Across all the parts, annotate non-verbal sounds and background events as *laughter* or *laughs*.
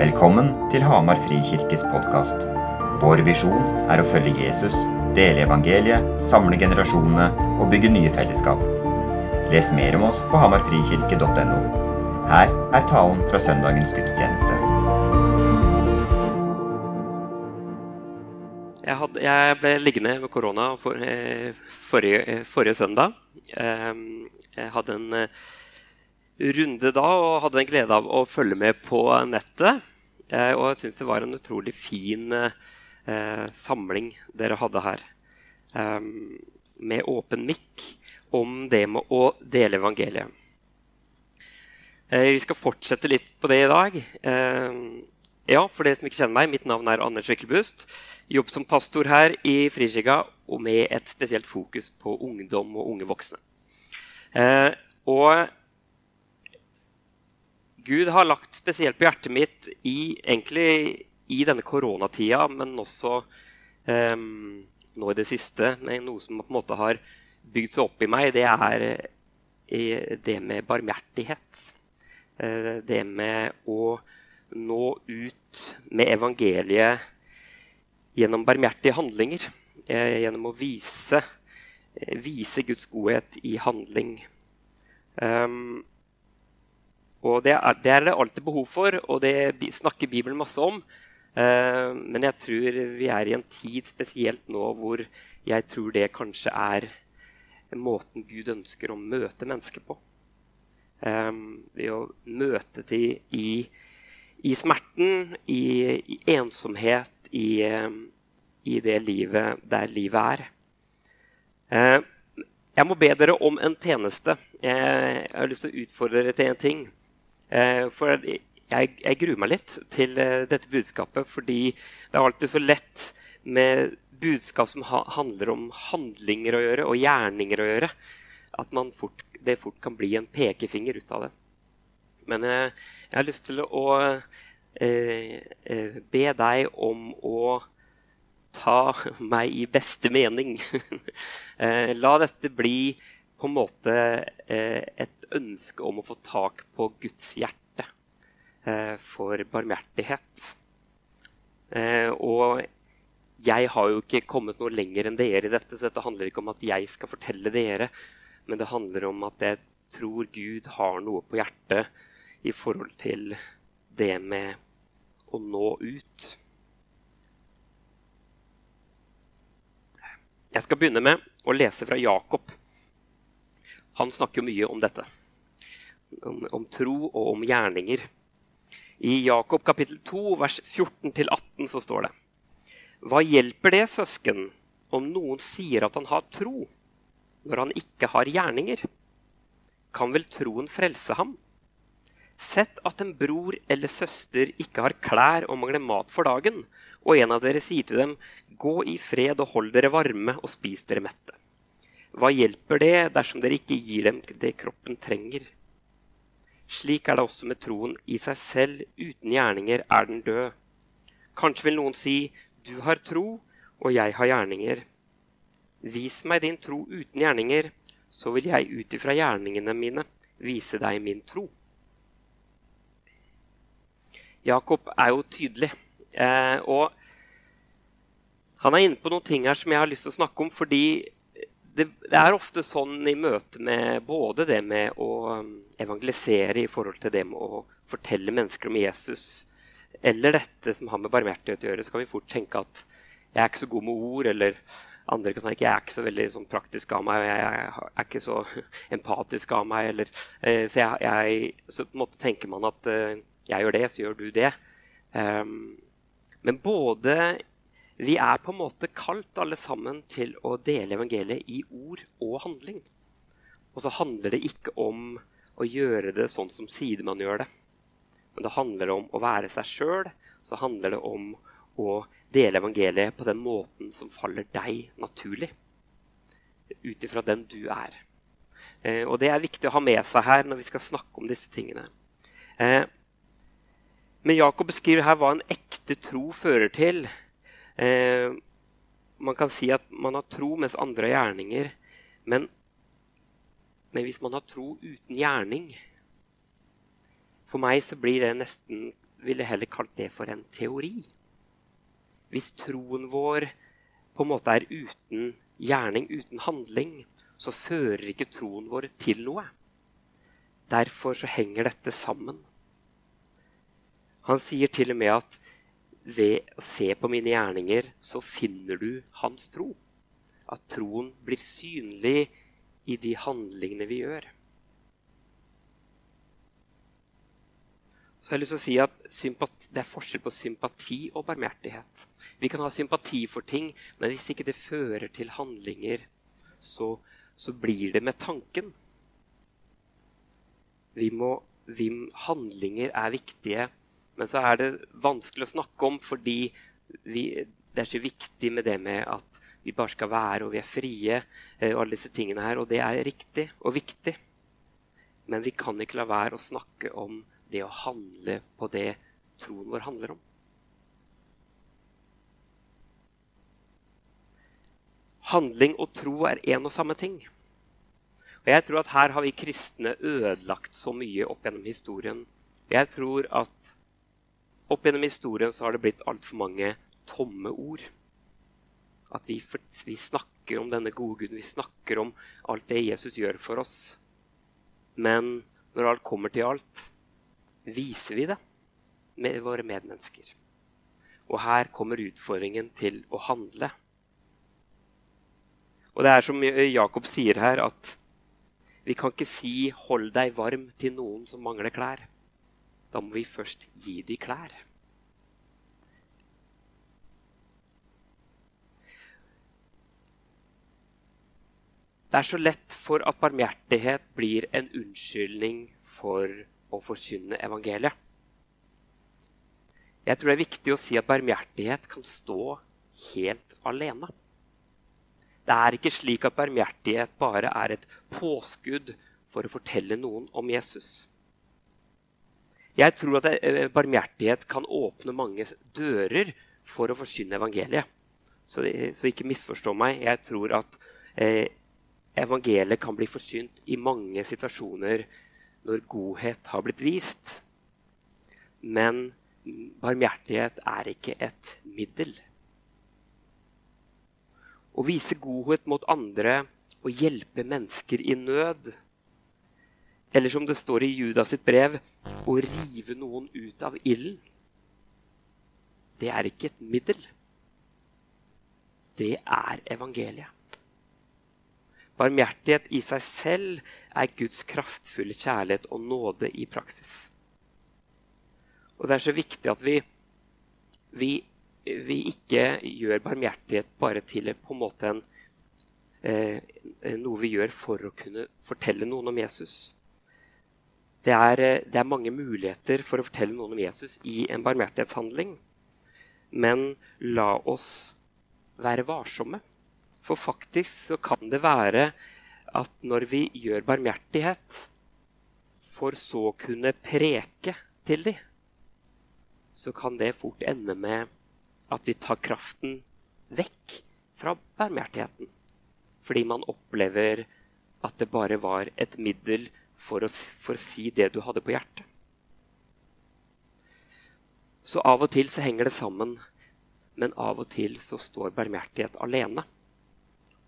Velkommen til Hamar Frikirkes podkast. Vår visjon er å følge Jesus, dele evangeliet, samle generasjonene og bygge nye fellesskap. Les mer om oss på hamarfrikirke.no. Her er talen fra søndagens gudstjeneste. Jeg, hadde, jeg ble liggende med korona for, eh, forrige, eh, forrige, søndag. Eh, jeg hadde en eh, runde da og hadde en glede av å følge med på nettet. Eh, og jeg syns det var en utrolig fin eh, samling dere hadde her. Eh, med åpen mikk om det med å dele evangeliet. Eh, vi skal fortsette litt på det i dag. Eh, ja, for dere som ikke kjenner meg, Mitt navn er Anders Wikkelbust. Jobb som pastor her i Frikirka og med et spesielt fokus på ungdom og unge voksne. Og Gud har lagt spesielt på hjertet mitt i, egentlig i denne koronatida, men også um, nå i det siste, med noe som på en måte har bygd seg opp i meg, det er uh, det med barmhjertighet. Uh, det med å nå ut med evangeliet gjennom barmhjertige handlinger. Uh, gjennom å vise, vise Guds godhet i handling. Um, og det er, det er, det alltid behov for, og det snakker Bibelen masse om. Eh, men jeg tror vi er i en tid spesielt nå hvor jeg tror det kanskje er måten Gud ønsker å møte mennesker på. Eh, ved å møte dem i, i smerten, i, i ensomhet, i, i, det livet der livet er. Eh, jeg må be dere om en tjeneste. Jeg, har lyst til å utfordre dere til en ting. Eh, for jeg, jeg, gruer meg litt til eh, dette budskapet, fordi det er alltid så lett med budskap som ha, handler om handlinger å gjøre, og gjerninger å gjøre, at fort, det fort kan bli en pekefinger ut av det. Men eh, jeg har lyst til å eh, be deg om å ta *laughs* meg i beste mening. *laughs* la dette bli på en måte eh, et ønske om å få tak på Guds hjerte eh, for barmhjertighet. Eh, og jeg har jo ikke kommet noe lenger enn dere i dette, så dette handler ikke om at jeg skal fortelle dere, men det handler om at jeg tror Gud har noe på hjertet i forhold til det med å nå ut. Jeg skal begynne med å lese fra Jakob han snakker mye om dette. Om, om tro og om gjerninger. I Jakob kapittel 2, vers 14-18 så står det Hva hjelper det, søsken, om noen sier at han har tro, når han ikke har gjerninger? Kan vel troen frelse ham? Sett at en bror eller søster ikke har klær og mangler mat for dagen, og en av dere sier til dem, Gå i fred og hold dere varme og spis dere mette. Hva hjelper det dersom dere ikke gir dem det kroppen trenger? Slik er det også med troen i seg selv. Uten gjerninger er den død. Kanskje vil noen si, 'Du har tro, og jeg har gjerninger'. Vis meg din tro uten gjerninger, så vil jeg ut ifra gjerningene mine vise deg min tro. Jakob er jo tydelig. Eh, og han er inne på noen ting her som jeg har lyst til å snakke om, fordi det, det, er ofte sånn i møte med både det med å um, evangelisere i forhold til det med å fortelle mennesker om Jesus, eller dette som har med barmhjertighet å gjøre, så kan vi fort tenke at jeg er ikke så god med ord, eller andre kan tenke jeg er ikke så veldig sånn, praktisk av meg, jeg, er ikke så *laughs* empatisk av meg. Eller, eh, så, jeg, jeg, så, på en måte tenker man at eh, jeg gjør det, så gjør du det. Um, men både vi er på en måte kalt alle sammen til å dele evangeliet i ord og handling. Og så handler det ikke om å gjøre det sånn som sidemann gjør det. Men det handler om å være seg sjøl. Så handler det om å dele evangeliet på den måten som faller deg naturlig. Ut ifra den du er. Eh, og det er viktig å ha med seg her når vi skal snakke om disse tingene. Eh, men Jakob beskriver her hva en ekte tro fører til Eh, man kan si at man har tro mens andre har gjerninger. Men, men, hvis man har tro uten gjerning For meg så blir det nesten ville heller kalt det for en teori. Hvis troen vår på en måte er uten gjerning, uten handling, så fører ikke troen vår til noe. Derfor så henger dette sammen. Han sier til og med at ved å se på mine gjerninger, så finner du hans tro. At troen blir synlig i de handlingene vi gjør. Så jeg har lyst til å si at Det er forskjell på sympati og barmhjertighet. Vi kan ha sympati for ting, men hvis ikke det fører til handlinger, så, så blir det med tanken. Vi må, vi, handlinger er viktige, men så er det vanskelig å snakke om fordi vi, det er så viktig med det med at vi bare skal være og vi er frie. Eh, og alle disse tingene her, og det er riktig og viktig. Men vi kan ikke la være å snakke om det å handle på det troen vår handler om. Handling og tro er én og samme ting. Og jeg tror at Her har vi kristne ødelagt så mye opp gjennom historien. Jeg tror at opp gjennom historien så har det blitt altfor mange tomme ord. At vi, vi, snakker om denne gode Guden, vi snakker om alt det Jesus gjør for oss. Men når alt kommer til alt, viser vi det med våre medmennesker. Og her kommer utfordringen til å handle. Og det er som Jakob sier her, at vi kan ikke si 'hold deg varm' til noen som mangler klær. Da må vi først gi dem klær. Det er så lett for at barmhjertighet blir en unnskyldning for å forkynne evangeliet. Jeg tror det er viktig å si at barmhjertighet kan stå helt alene. Det er ikke slik at barmhjertighet bare er et påskudd for å fortelle noen om Jesus. Jeg tror at eh, barmhjertighet kan åpne mange dører for å forsyne evangeliet. Så, så ikke misforstå meg. Jeg tror at eh, evangeliet kan bli forsynt i mange situasjoner når godhet har blitt vist. Men barmhjertighet er ikke et middel. Å vise godhet mot andre og hjelpe mennesker i nød. Eller som det står i Judas sitt brev å rive noen ut av ilden. Det er ikke et middel. Det er evangeliet. Barmhjertighet i seg selv er Guds kraftfulle kjærlighet og nåde i praksis. Og det er så viktig at vi, vi, vi ikke gjør barmhjertighet bare til på en måte en, eh, noe vi gjør for å kunne fortelle noen om Jesus. Det er, det er, mange muligheter for å fortelle noen om Jesus i en barmhjertighetshandling. Men la oss være varsomme. For faktisk så kan det være at når vi gjør barmhjertighet, for så å kunne preke til dem, så kan det fort ende med at vi tar kraften vekk fra barmhjertigheten. Fordi man opplever at det bare var et middel for å, for å si det du hadde på hjertet. Så av og til så henger det sammen, men av og til så står barmhjertighet alene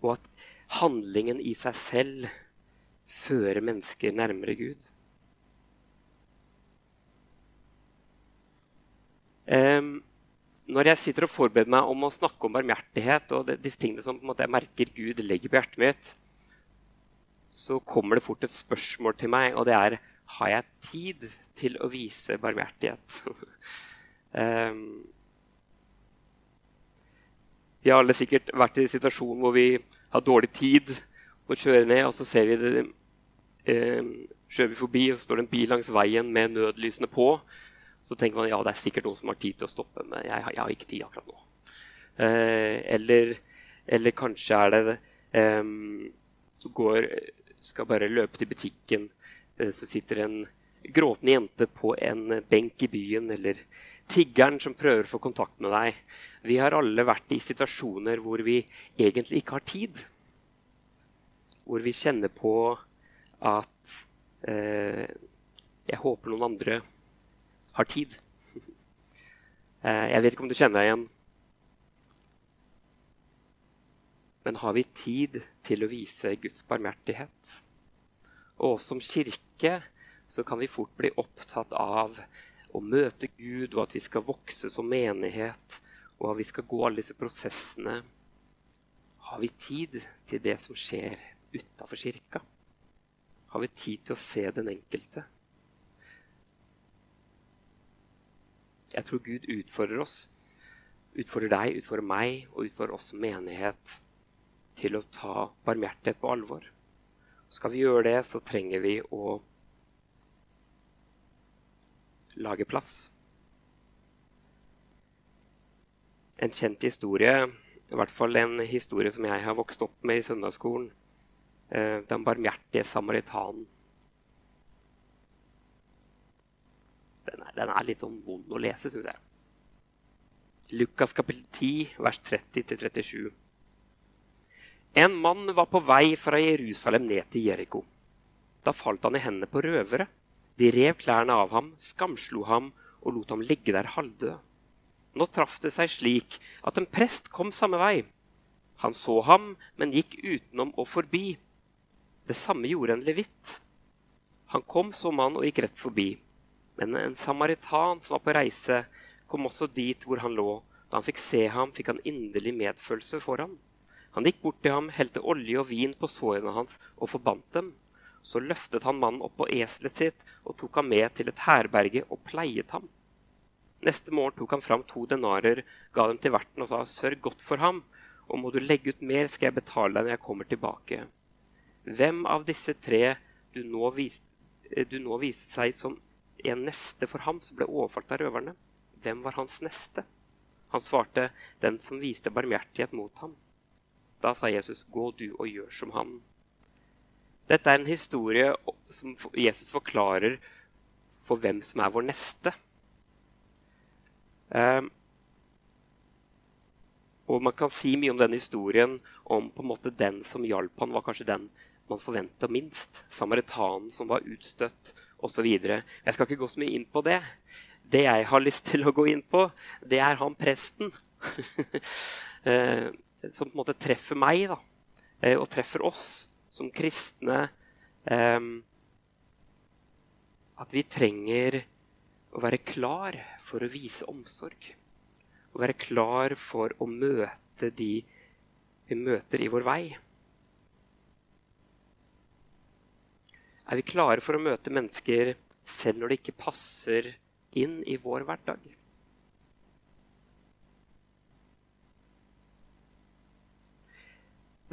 og at handlingen i seg selv fører mennesker nærmere Gud. Um, når jeg sitter og forbereder meg om å snakke om barmhjertighet, og det, disse tingene som jeg merker Gud legger på hjertet mitt, så kommer det fort et spørsmål til meg, og det er har jeg tid til å vise barmhjertighet. um, *laughs* Vi har alle sikkert vært i en situasjon hvor vi har dårlig tid å kjøre ned, og så ser vi det, eh, kjører vi forbi, og så står det en bil langs veien med nødlysene på. Så tenker man ja, det er sikkert noen som har tid til å stoppe, men jeg, jeg har ikke tid akkurat nå. Eh, eller, eller, kanskje er det eh, Så går, skal bare løpe til butikken, eh, så sitter en gråtende jente på en benk i byen, eller tiggeren som prøver å få kontakt med deg. Vi har alle vært i situasjoner hvor vi egentlig ikke har tid. Hvor vi kjenner på at eh, Jeg håper noen andre har tid. *laughs* Eh, jeg vet ikke om du kjenner deg igjen. Men har vi tid til å vise Guds barmhjertighet? Og som kirke så kan vi fort bli opptatt av å møte Gud, og at vi skal vokse som menighet, og at vi skal gå alle disse prosessene. Har vi tid til det som skjer utafor kirka? Har vi tid til å se den enkelte? Jeg tror Gud utfordrer oss, utfordrer deg, utfordrer meg og utfordrer oss som menighet til å ta barmhjertighet på alvor. Skal vi gjøre det, så trenger vi å lage plass. En kjent historie, i hvert fall en historie som jeg har vokst opp med i søndagsskolen, eh, Den barmhjertige samaritanen. Den er, den er litt sånn vond å lese, syns jeg. Lukas kapittel 10, vers 30-37. En mann var på vei fra Jerusalem ned til Jeriko. Da falt han i hendene på røvere. De rev klærne av ham, skamslo ham og lot ham ligge der halvdød. Nå traff det seg slik at en prest kom samme vei. Han så ham, men gikk utenom og forbi. Det samme gjorde en levitt. Han kom som mann og gikk rett forbi. Men en samaritan som var på reise, kom også dit hvor han lå. Da han fikk se ham, fikk han inderlig medfølelse for ham. Han gikk bort til ham, helte olje og vin på sårene hans og forbandt dem. Så løftet han mannen opp på eselet sitt og tok ham med til et herberge og pleiet ham. Neste morgen tok han fram to denarer, ga dem til verten og sa, 'Sørg godt for ham, og må du legge ut mer, skal jeg betale deg når jeg kommer tilbake.' Hvem av disse tre du nå, viste, du nå viste seg som en neste for ham som ble overfalt av røverne? Hvem var hans neste? Han svarte, 'Den som viste barmhjertighet mot ham.' Da sa Jesus, 'Gå du og gjør som han.' Dette er en historie som Jesus forklarer for hvem som er vår neste. Um, og man kan si mye om den historien, om på en måte den som hjalp han, var kanskje den man forventa minst. Samaritanen som var utstøtt, osv. Jeg skal ikke gå så mye inn på det. Det jeg har lyst til å gå inn på, det er han presten. *laughs* som på en måte treffer meg, da. Uh, og treffer oss som kristne um, at vi trenger å være klar for å vise omsorg. Å være klar for å møte de vi møter i vår vei. Er vi klare for å møte mennesker selv når det ikke passer inn i vår hverdag?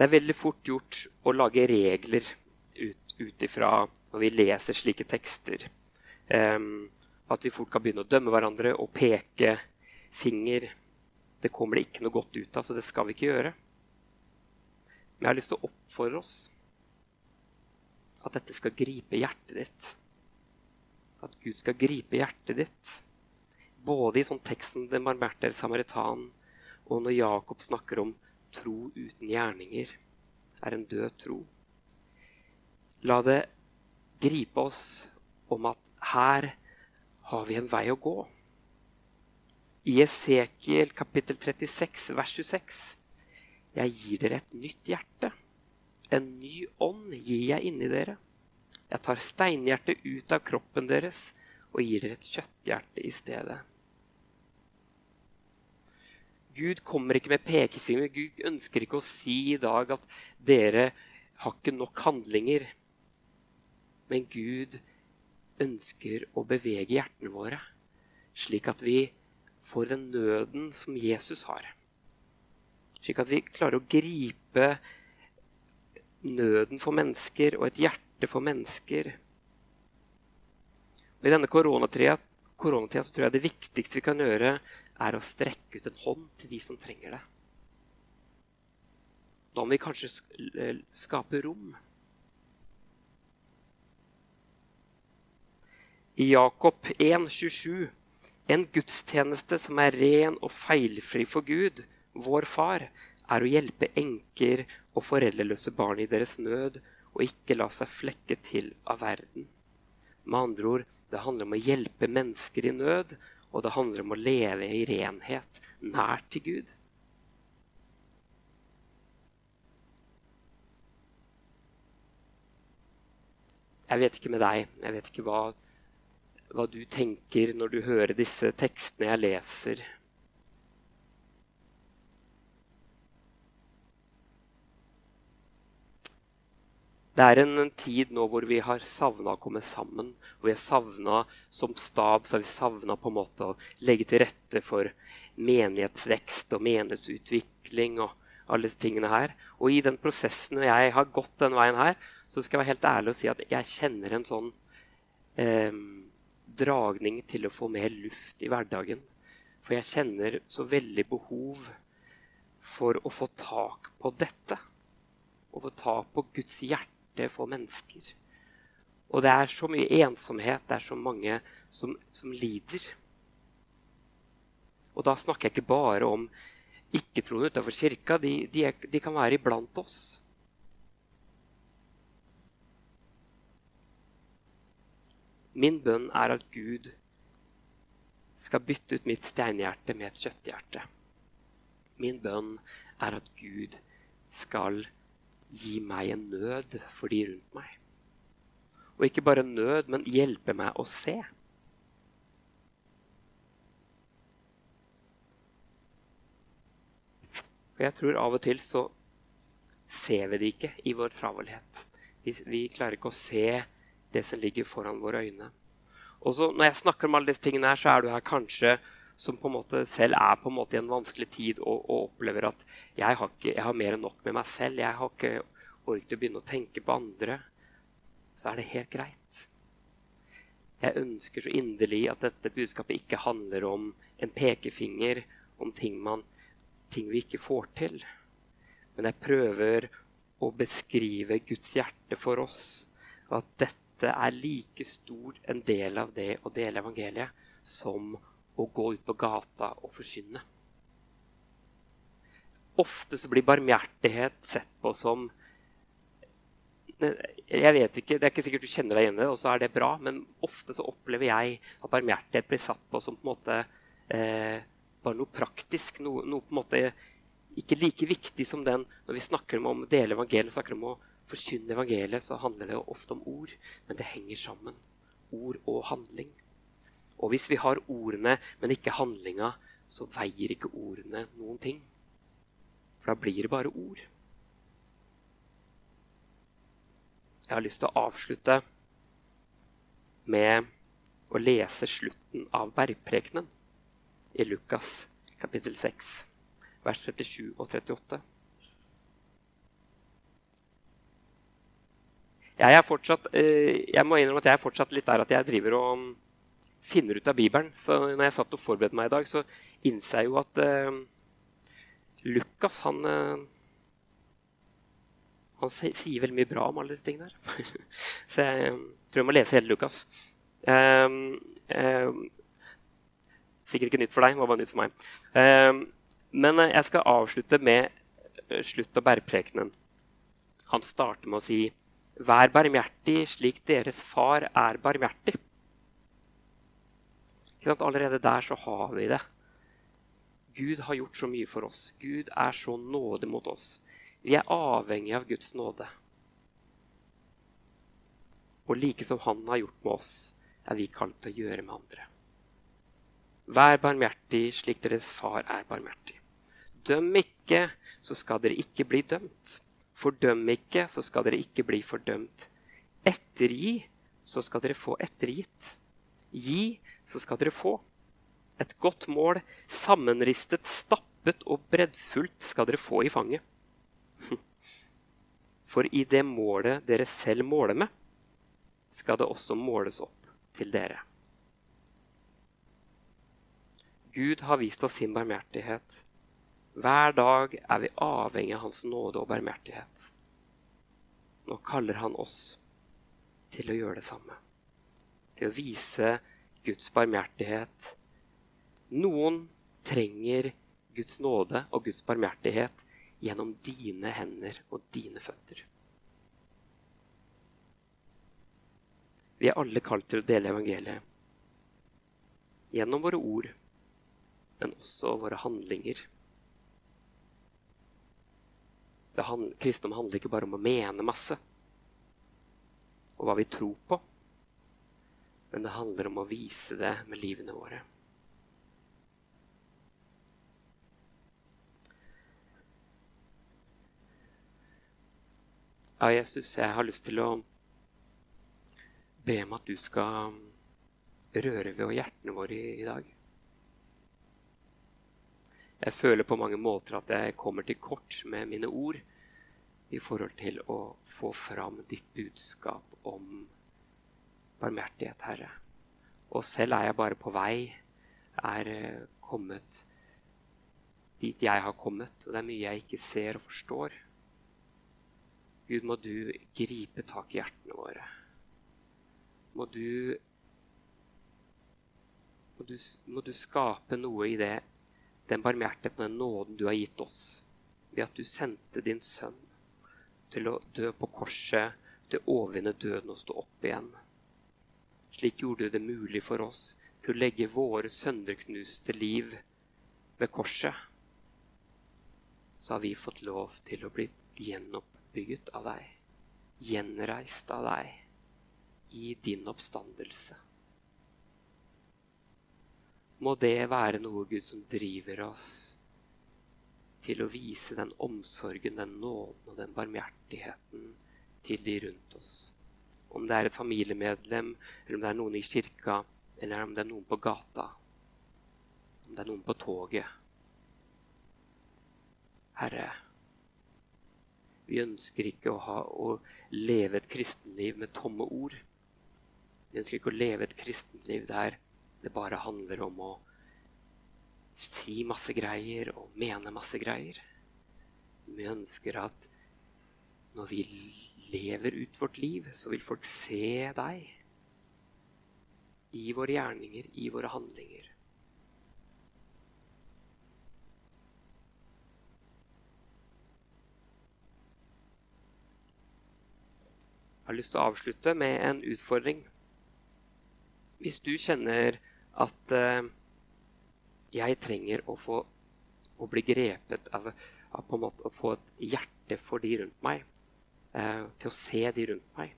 Det er veldig fort gjort å lage regler ut ifra når vi leser slike tekster. Um, at vi fort kan begynne å dømme hverandre og peke finger. Det kommer det ikke noe godt ut av, så det skal vi ikke gjøre. Men jeg har lyst til å oppfordre oss at dette skal gripe hjertet ditt. At Gud skal gripe hjertet ditt. Både i sånn tekst som den barmhjertige samaritan, og når Jakob snakker om tro uten gjerninger er en død tro. La det gripe oss om at her har vi en vei å gå. I Esekiel kapittel 36 vers 26 Jeg gir dere et nytt hjerte. En ny ånd gir jeg inni dere. Jeg tar steinhjertet ut av kroppen deres og gir dere et kjøtthjerte i stedet. Gud kommer ikke med pekefinger. Gud ønsker ikke å si i dag at dere har ikke nok handlinger. Men Gud ønsker å bevege hjertene våre, slik at vi får den nøden som Jesus har. Slik at vi klarer å gripe nøden for mennesker og et hjerte for mennesker. Og I denne koronatida, tror jeg det viktigste vi kan gjøre, er å strekke ut en hånd til de som trenger det. Da må vi kanskje skape rom. I Jakob 1,27.: En gudstjeneste som er ren og feilfri for Gud, vår Far, er å hjelpe enker og foreldreløse barn i deres nød og ikke la seg flekke til av verden. Med andre ord, det handler om å hjelpe mennesker i nød Og det handler om å leve i renhet, nært til Gud. Jeg vet ikke med deg. Jeg vet ikke hva, hva du tenker når du hører disse tekstene jeg leser. Det er en, en, tid nå hvor vi har savna å komme sammen. Og vi har savna som stab så har vi savna på en måte å legge til rette for menighetsvekst og menighetsutvikling og alle disse tingene her. Og i den prosessen jeg har gått den veien her, så skal jeg være helt ærlig og si at jeg kjenner en sånn eh, dragning til å få mer luft i hverdagen. For jeg kjenner så veldig behov for å få tak på dette. Å få tak på Guds hjerte hjerte for mennesker. Og det er så mye ensomhet, det er så mange som, som lider. Og da snakker jeg ikke bare om ikke-troende utenfor kirka. De, de, er, de kan være iblant oss. Min bønn er at Gud skal bytte ut mitt steinhjerte med et kjøtthjerte. Min bønn er at Gud skal gi meg en nød for de rundt meg. Og ikke bare nød, men hjelpe meg å se. Og jeg tror av og til så ser vi det ikke i vår travelhet. Vi, vi klarer ikke å se det som ligger foran våre øyne. Og så Når jeg snakker om alle disse tingene, her, så er du her kanskje som på en måte selv er på en måte i en vanskelig tid og, og opplever at jeg har, ikke, jeg har, mer enn nok med meg selv, jeg har ikke orket å begynne å tenke på andre, så er det helt greit. Jeg ønsker så inderlig at dette budskapet ikke handler om en pekefinger, om ting, man, ting vi ikke får til. Men jeg prøver å beskrive Guds hjerte for oss. Og at dette er like stor en del av det å dele evangeliet som å gå ut på gata og forkynne. Ofte så blir barmhjertighet sett på som jeg vet ikke, Det er ikke sikkert du kjenner deg igjen i det, og så er det bra, men ofte så opplever jeg at barmhjertighet blir satt på som på en måte eh, bare noe praktisk. Noe, noe, på en måte ikke like viktig som den Når vi snakker om å dele evangeliet, snakker om å forkynne evangeliet, så handler det ofte om ord, men det henger sammen. Ord og handling. Og hvis vi har ordene, men ikke handlinga, så veier ikke ordene noen ting. For da blir det bare ord. Jeg har lyst til å avslutte med å lese slutten av bergprekenen i Lukas kapittel 6, vers 37 og 38. Jeg, fortsatt, eh, jeg må innrømme at jeg er fortsatt litt der at jeg driver og finner ut av Bibelen. Så når jeg satt og forberedte meg i dag, så innser jeg jo at eh, Lukas han, eh, han sier veldig mye bra om alle disse tingene her. *laughs* så jeg tror jeg må lese hele Lukas. Um, sikkert ikke nytt for deg, det var bare nytt for meg. Um, men jeg skal avslutte med uh, slutt av bærprekenen. Han starter med å si Vær barmhjertig slik deres far er barmhjertig. Allerede der så har vi det. Gud har gjort så mye for oss. Gud er så nådig mot oss. Vi er avhengig av Guds nåde. Og like som Han har gjort med oss, er vi kalt til å gjøre med andre. Vær barmhjertig slik deres far er barmhjertig. Døm ikke, så skal dere ikke bli dømt. Fordøm ikke, så skal dere ikke bli fordømt. Ettergi, så skal dere få ettergitt. Gi, så skal dere få. Et godt mål, sammenristet, stappet og breddfullt skal dere få i fanget. For i det målet dere selv måler med, skal det også måles opp til dere. Gud har vist oss sin barmhjertighet. Hver dag er vi avhengig av Hans nåde og barmhjertighet. Nå kaller Han oss til å gjøre det samme. Til å vise Guds barmhjertighet. Noen trenger Guds nåde og Guds barmhjertighet gjennom dine hender og dine føtter. Vi er alle kalt til å dele evangeliet. gjennom våre ord, men også våre handlinger. Handler, kristendom handler ikke bare om å mene masse og hva vi tror på, men det handler om å vise det med livene våre. Ja, Jesus, jeg har lyst til å be om at du skal røre ved hjertene våre i, i dag. Jeg føler på mange måter at jeg kommer til kort med mine ord i forhold til å få fram ditt budskap om barmhjertighet, Herre. Og selv er jeg bare på vei, er eh, kommet dit jeg har kommet, og det er mye jeg ikke ser og forstår. Gud, må du gripe tak i hjertene våre. Må du må du, må du skape noe i det, den barmhjertigheten og den nåden du har gitt oss, ved at du sendte din sønn til å dø på korset, til å overvinne døden og stå opp igjen. Slik gjorde du det mulig for oss til å legge våre sønderknuste liv ved korset. Så har vi fått lov til å bli gjenoppbygget av deg, gjenreist av deg, i din oppstandelse. Må det være noe, Gud, som driver oss til å vise den omsorgen, den nåden og den barmhjertigheten til de rundt oss. Om det er et familiemedlem, eller om det er noen i kirka, eller om det er noen på gata. Om det er noen på toget. Herre, vi ønsker ikke å, ha, å leve et kristenliv med tomme ord. Vi ønsker ikke å leve et kristenliv der det bare handler om å si masse greier og mene masse greier. Vi ønsker at når vi lever ut vårt liv, så vil folk se deg. I våre gjerninger, i våre handlinger. Jeg har lyst til å avslutte med en utfordring. Hvis du kjenner at uh, jeg trenger å få å bli grepet av, av, på en måte å få et hjerte for de rundt meg. Eh, til å se de rundt meg.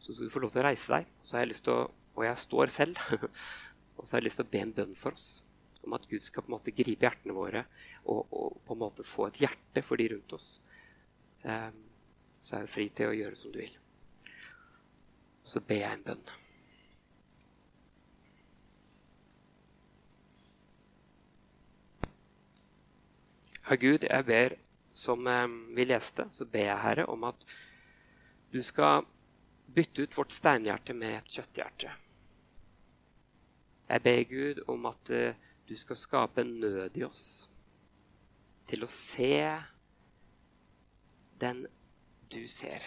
Så skal du få lov til å reise deg. Og, så har jeg lyst til å, og jeg står selv. *laughs* og så har jeg lyst til å be en bønn for oss. Om at Gud skal på en måte gripe hjertene våre og, og på en måte få et hjerte for de rundt oss. Eh, så er du fri til å gjøre som du vil. Så ber jeg en bønn. Ja, Gud, jeg ber, som eh, vi leste, så ber jeg, Herre, om at du skal bytte ut vårt steinhjerte med et kjøtthjerte. Jeg ber Gud om at uh, du skal skape en nød i oss til å se den du ser.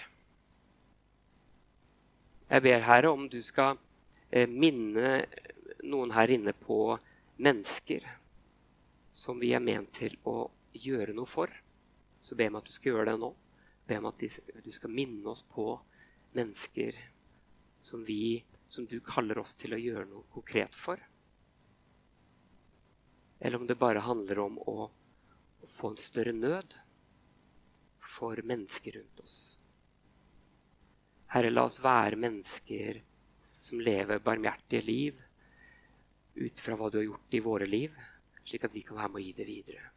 Jeg ber, Herre, om du skal uh, minne noen her inne på mennesker som vi er ment til å gjøre noe for, så be meg at du skal gjøre det nå. Be meg at du skal minne oss på mennesker som, vi, som du kaller oss til å gjøre noe konkret for. Eller om det bare handler om å, få en større nød for mennesker rundt oss. Herre, la oss være mennesker som lever barmhjertige liv ut fra hva du har gjort i våre liv, slik at vi kan være med å gi det videre.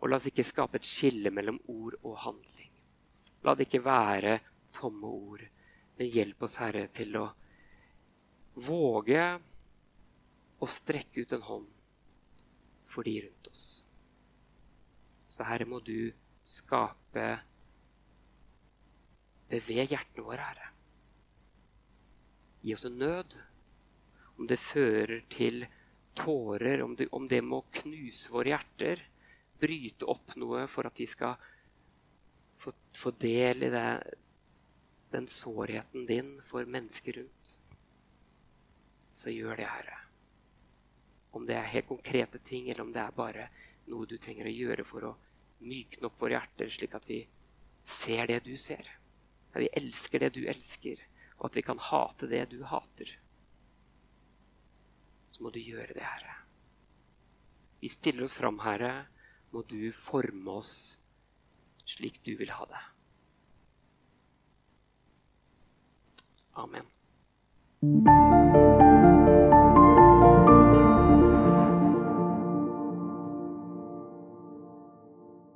Og la oss ikke skape et skille mellom ord og handling. La det ikke være tomme ord, men hjelp oss, Herre, til å våge å strekke ut en hånd for de rundt oss. Så Herre, må du skape Beveg hjertene våre, Herre. Gi oss en nød. Om det fører til tårer, om det, om det må knuse våre hjerter, bryte opp noe for at de skal få, del i det, den sårheten din for mennesker rundt, så gjør det, Herre. Om det er helt konkrete ting, eller om det er bare noe du trenger å gjøre for å mykne opp våre hjerter, slik at vi ser det du ser. At vi elsker det du elsker, og at vi kan hate det du hater. Så må du gjøre det, Herre. Vi stiller oss fram, Herre. Må du forme oss slik du vil ha det. Amen.